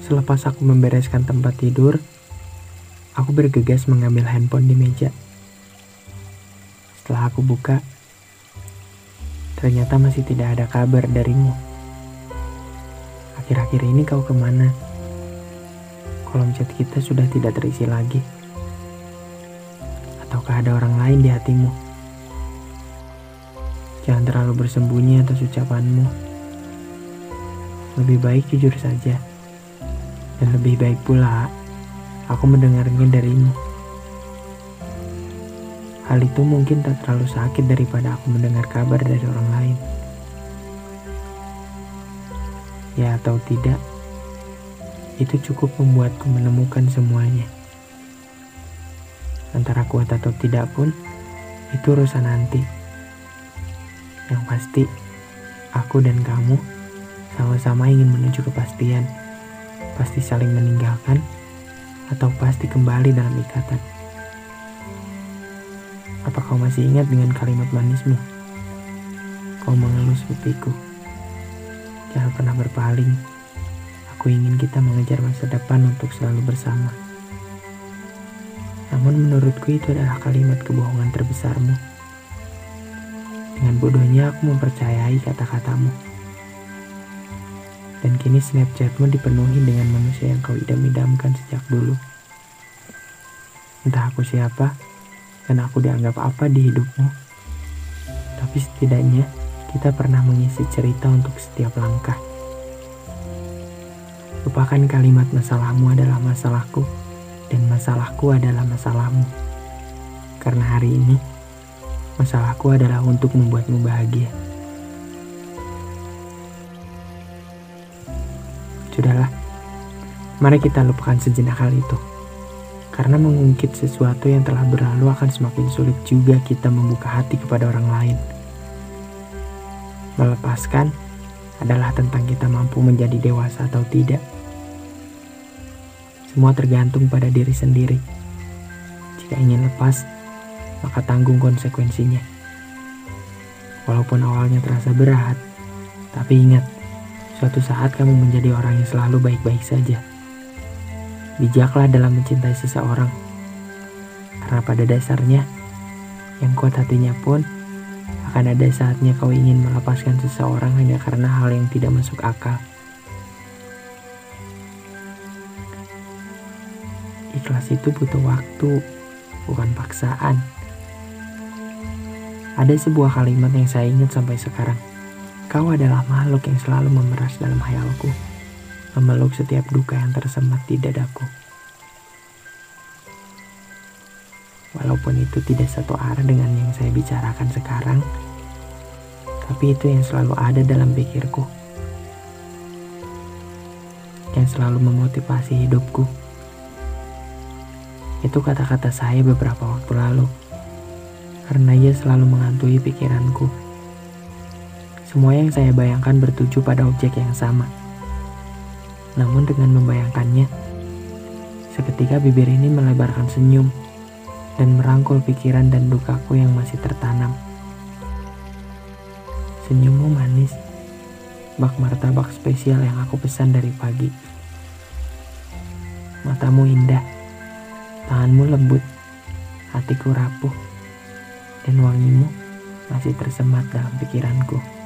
Selepas aku membereskan tempat tidur, aku bergegas mengambil handphone di meja. Setelah aku buka, ternyata masih tidak ada kabar darimu. Akhir-akhir ini kau ke mana? Kolom chat kita sudah tidak terisi lagi. Ataukah ada orang lain di hatimu? Jangan terlalu bersembunyi atas ucapanmu. Lebih baik jujur saja. Dan lebih baik pula aku mendengarnya darimu. Hal itu mungkin tak terlalu sakit daripada aku mendengar kabar dari orang lain. Ya atau tidak, itu cukup membuatku menemukan semuanya. Antara kuat atau tidak pun, itu urusan nanti. Yang pasti, aku dan kamu sama-sama ingin menuju kepastian. Pasti saling meninggalkan, atau pasti kembali dalam ikatan. Apa kau masih ingat dengan kalimat manismu? Kau mengelus pipiku. Jangan pernah berpaling. Aku ingin kita mengejar masa depan untuk selalu bersama. Namun menurutku itu adalah kalimat kebohongan terbesarmu. Dengan bodohnya aku mempercayai kata-katamu. Dan kini Snapchatmu dipenuhi dengan manusia yang kau idam-idamkan sejak dulu. Entah aku siapa, dan aku dianggap apa di hidupmu. Tapi setidaknya kita pernah mengisi cerita untuk setiap langkah. Lupakan kalimat masalahmu adalah masalahku, dan masalahku adalah masalahmu. Karena hari ini, Masalahku adalah untuk membuatmu bahagia. Sudahlah, mari kita lupakan sejenak hal itu. Karena mengungkit sesuatu yang telah berlalu akan semakin sulit juga kita membuka hati kepada orang lain. Melepaskan adalah tentang kita mampu menjadi dewasa atau tidak. Semua tergantung pada diri sendiri. Jika ingin lepas, maka tanggung konsekuensinya. Walaupun awalnya terasa berat, tapi ingat, suatu saat kamu menjadi orang yang selalu baik-baik saja. Bijaklah dalam mencintai seseorang, karena pada dasarnya, yang kuat hatinya pun akan ada saatnya kau ingin melepaskan seseorang hanya karena hal yang tidak masuk akal. Ikhlas itu butuh waktu, bukan paksaan. Ada sebuah kalimat yang saya ingat sampai sekarang. Kau adalah makhluk yang selalu memeras dalam hayalku, memeluk setiap duka yang tersemat di dadaku. Walaupun itu tidak satu arah dengan yang saya bicarakan sekarang, tapi itu yang selalu ada dalam pikirku. Yang selalu memotivasi hidupku. Itu kata-kata saya beberapa waktu lalu karena ia selalu menghantui pikiranku. Semua yang saya bayangkan bertuju pada objek yang sama. Namun dengan membayangkannya, seketika bibir ini melebarkan senyum dan merangkul pikiran dan dukaku yang masih tertanam. Senyummu manis, bak martabak spesial yang aku pesan dari pagi. Matamu indah, tanganmu lembut, hatiku rapuh dan wangimu masih tersemat dalam pikiranku.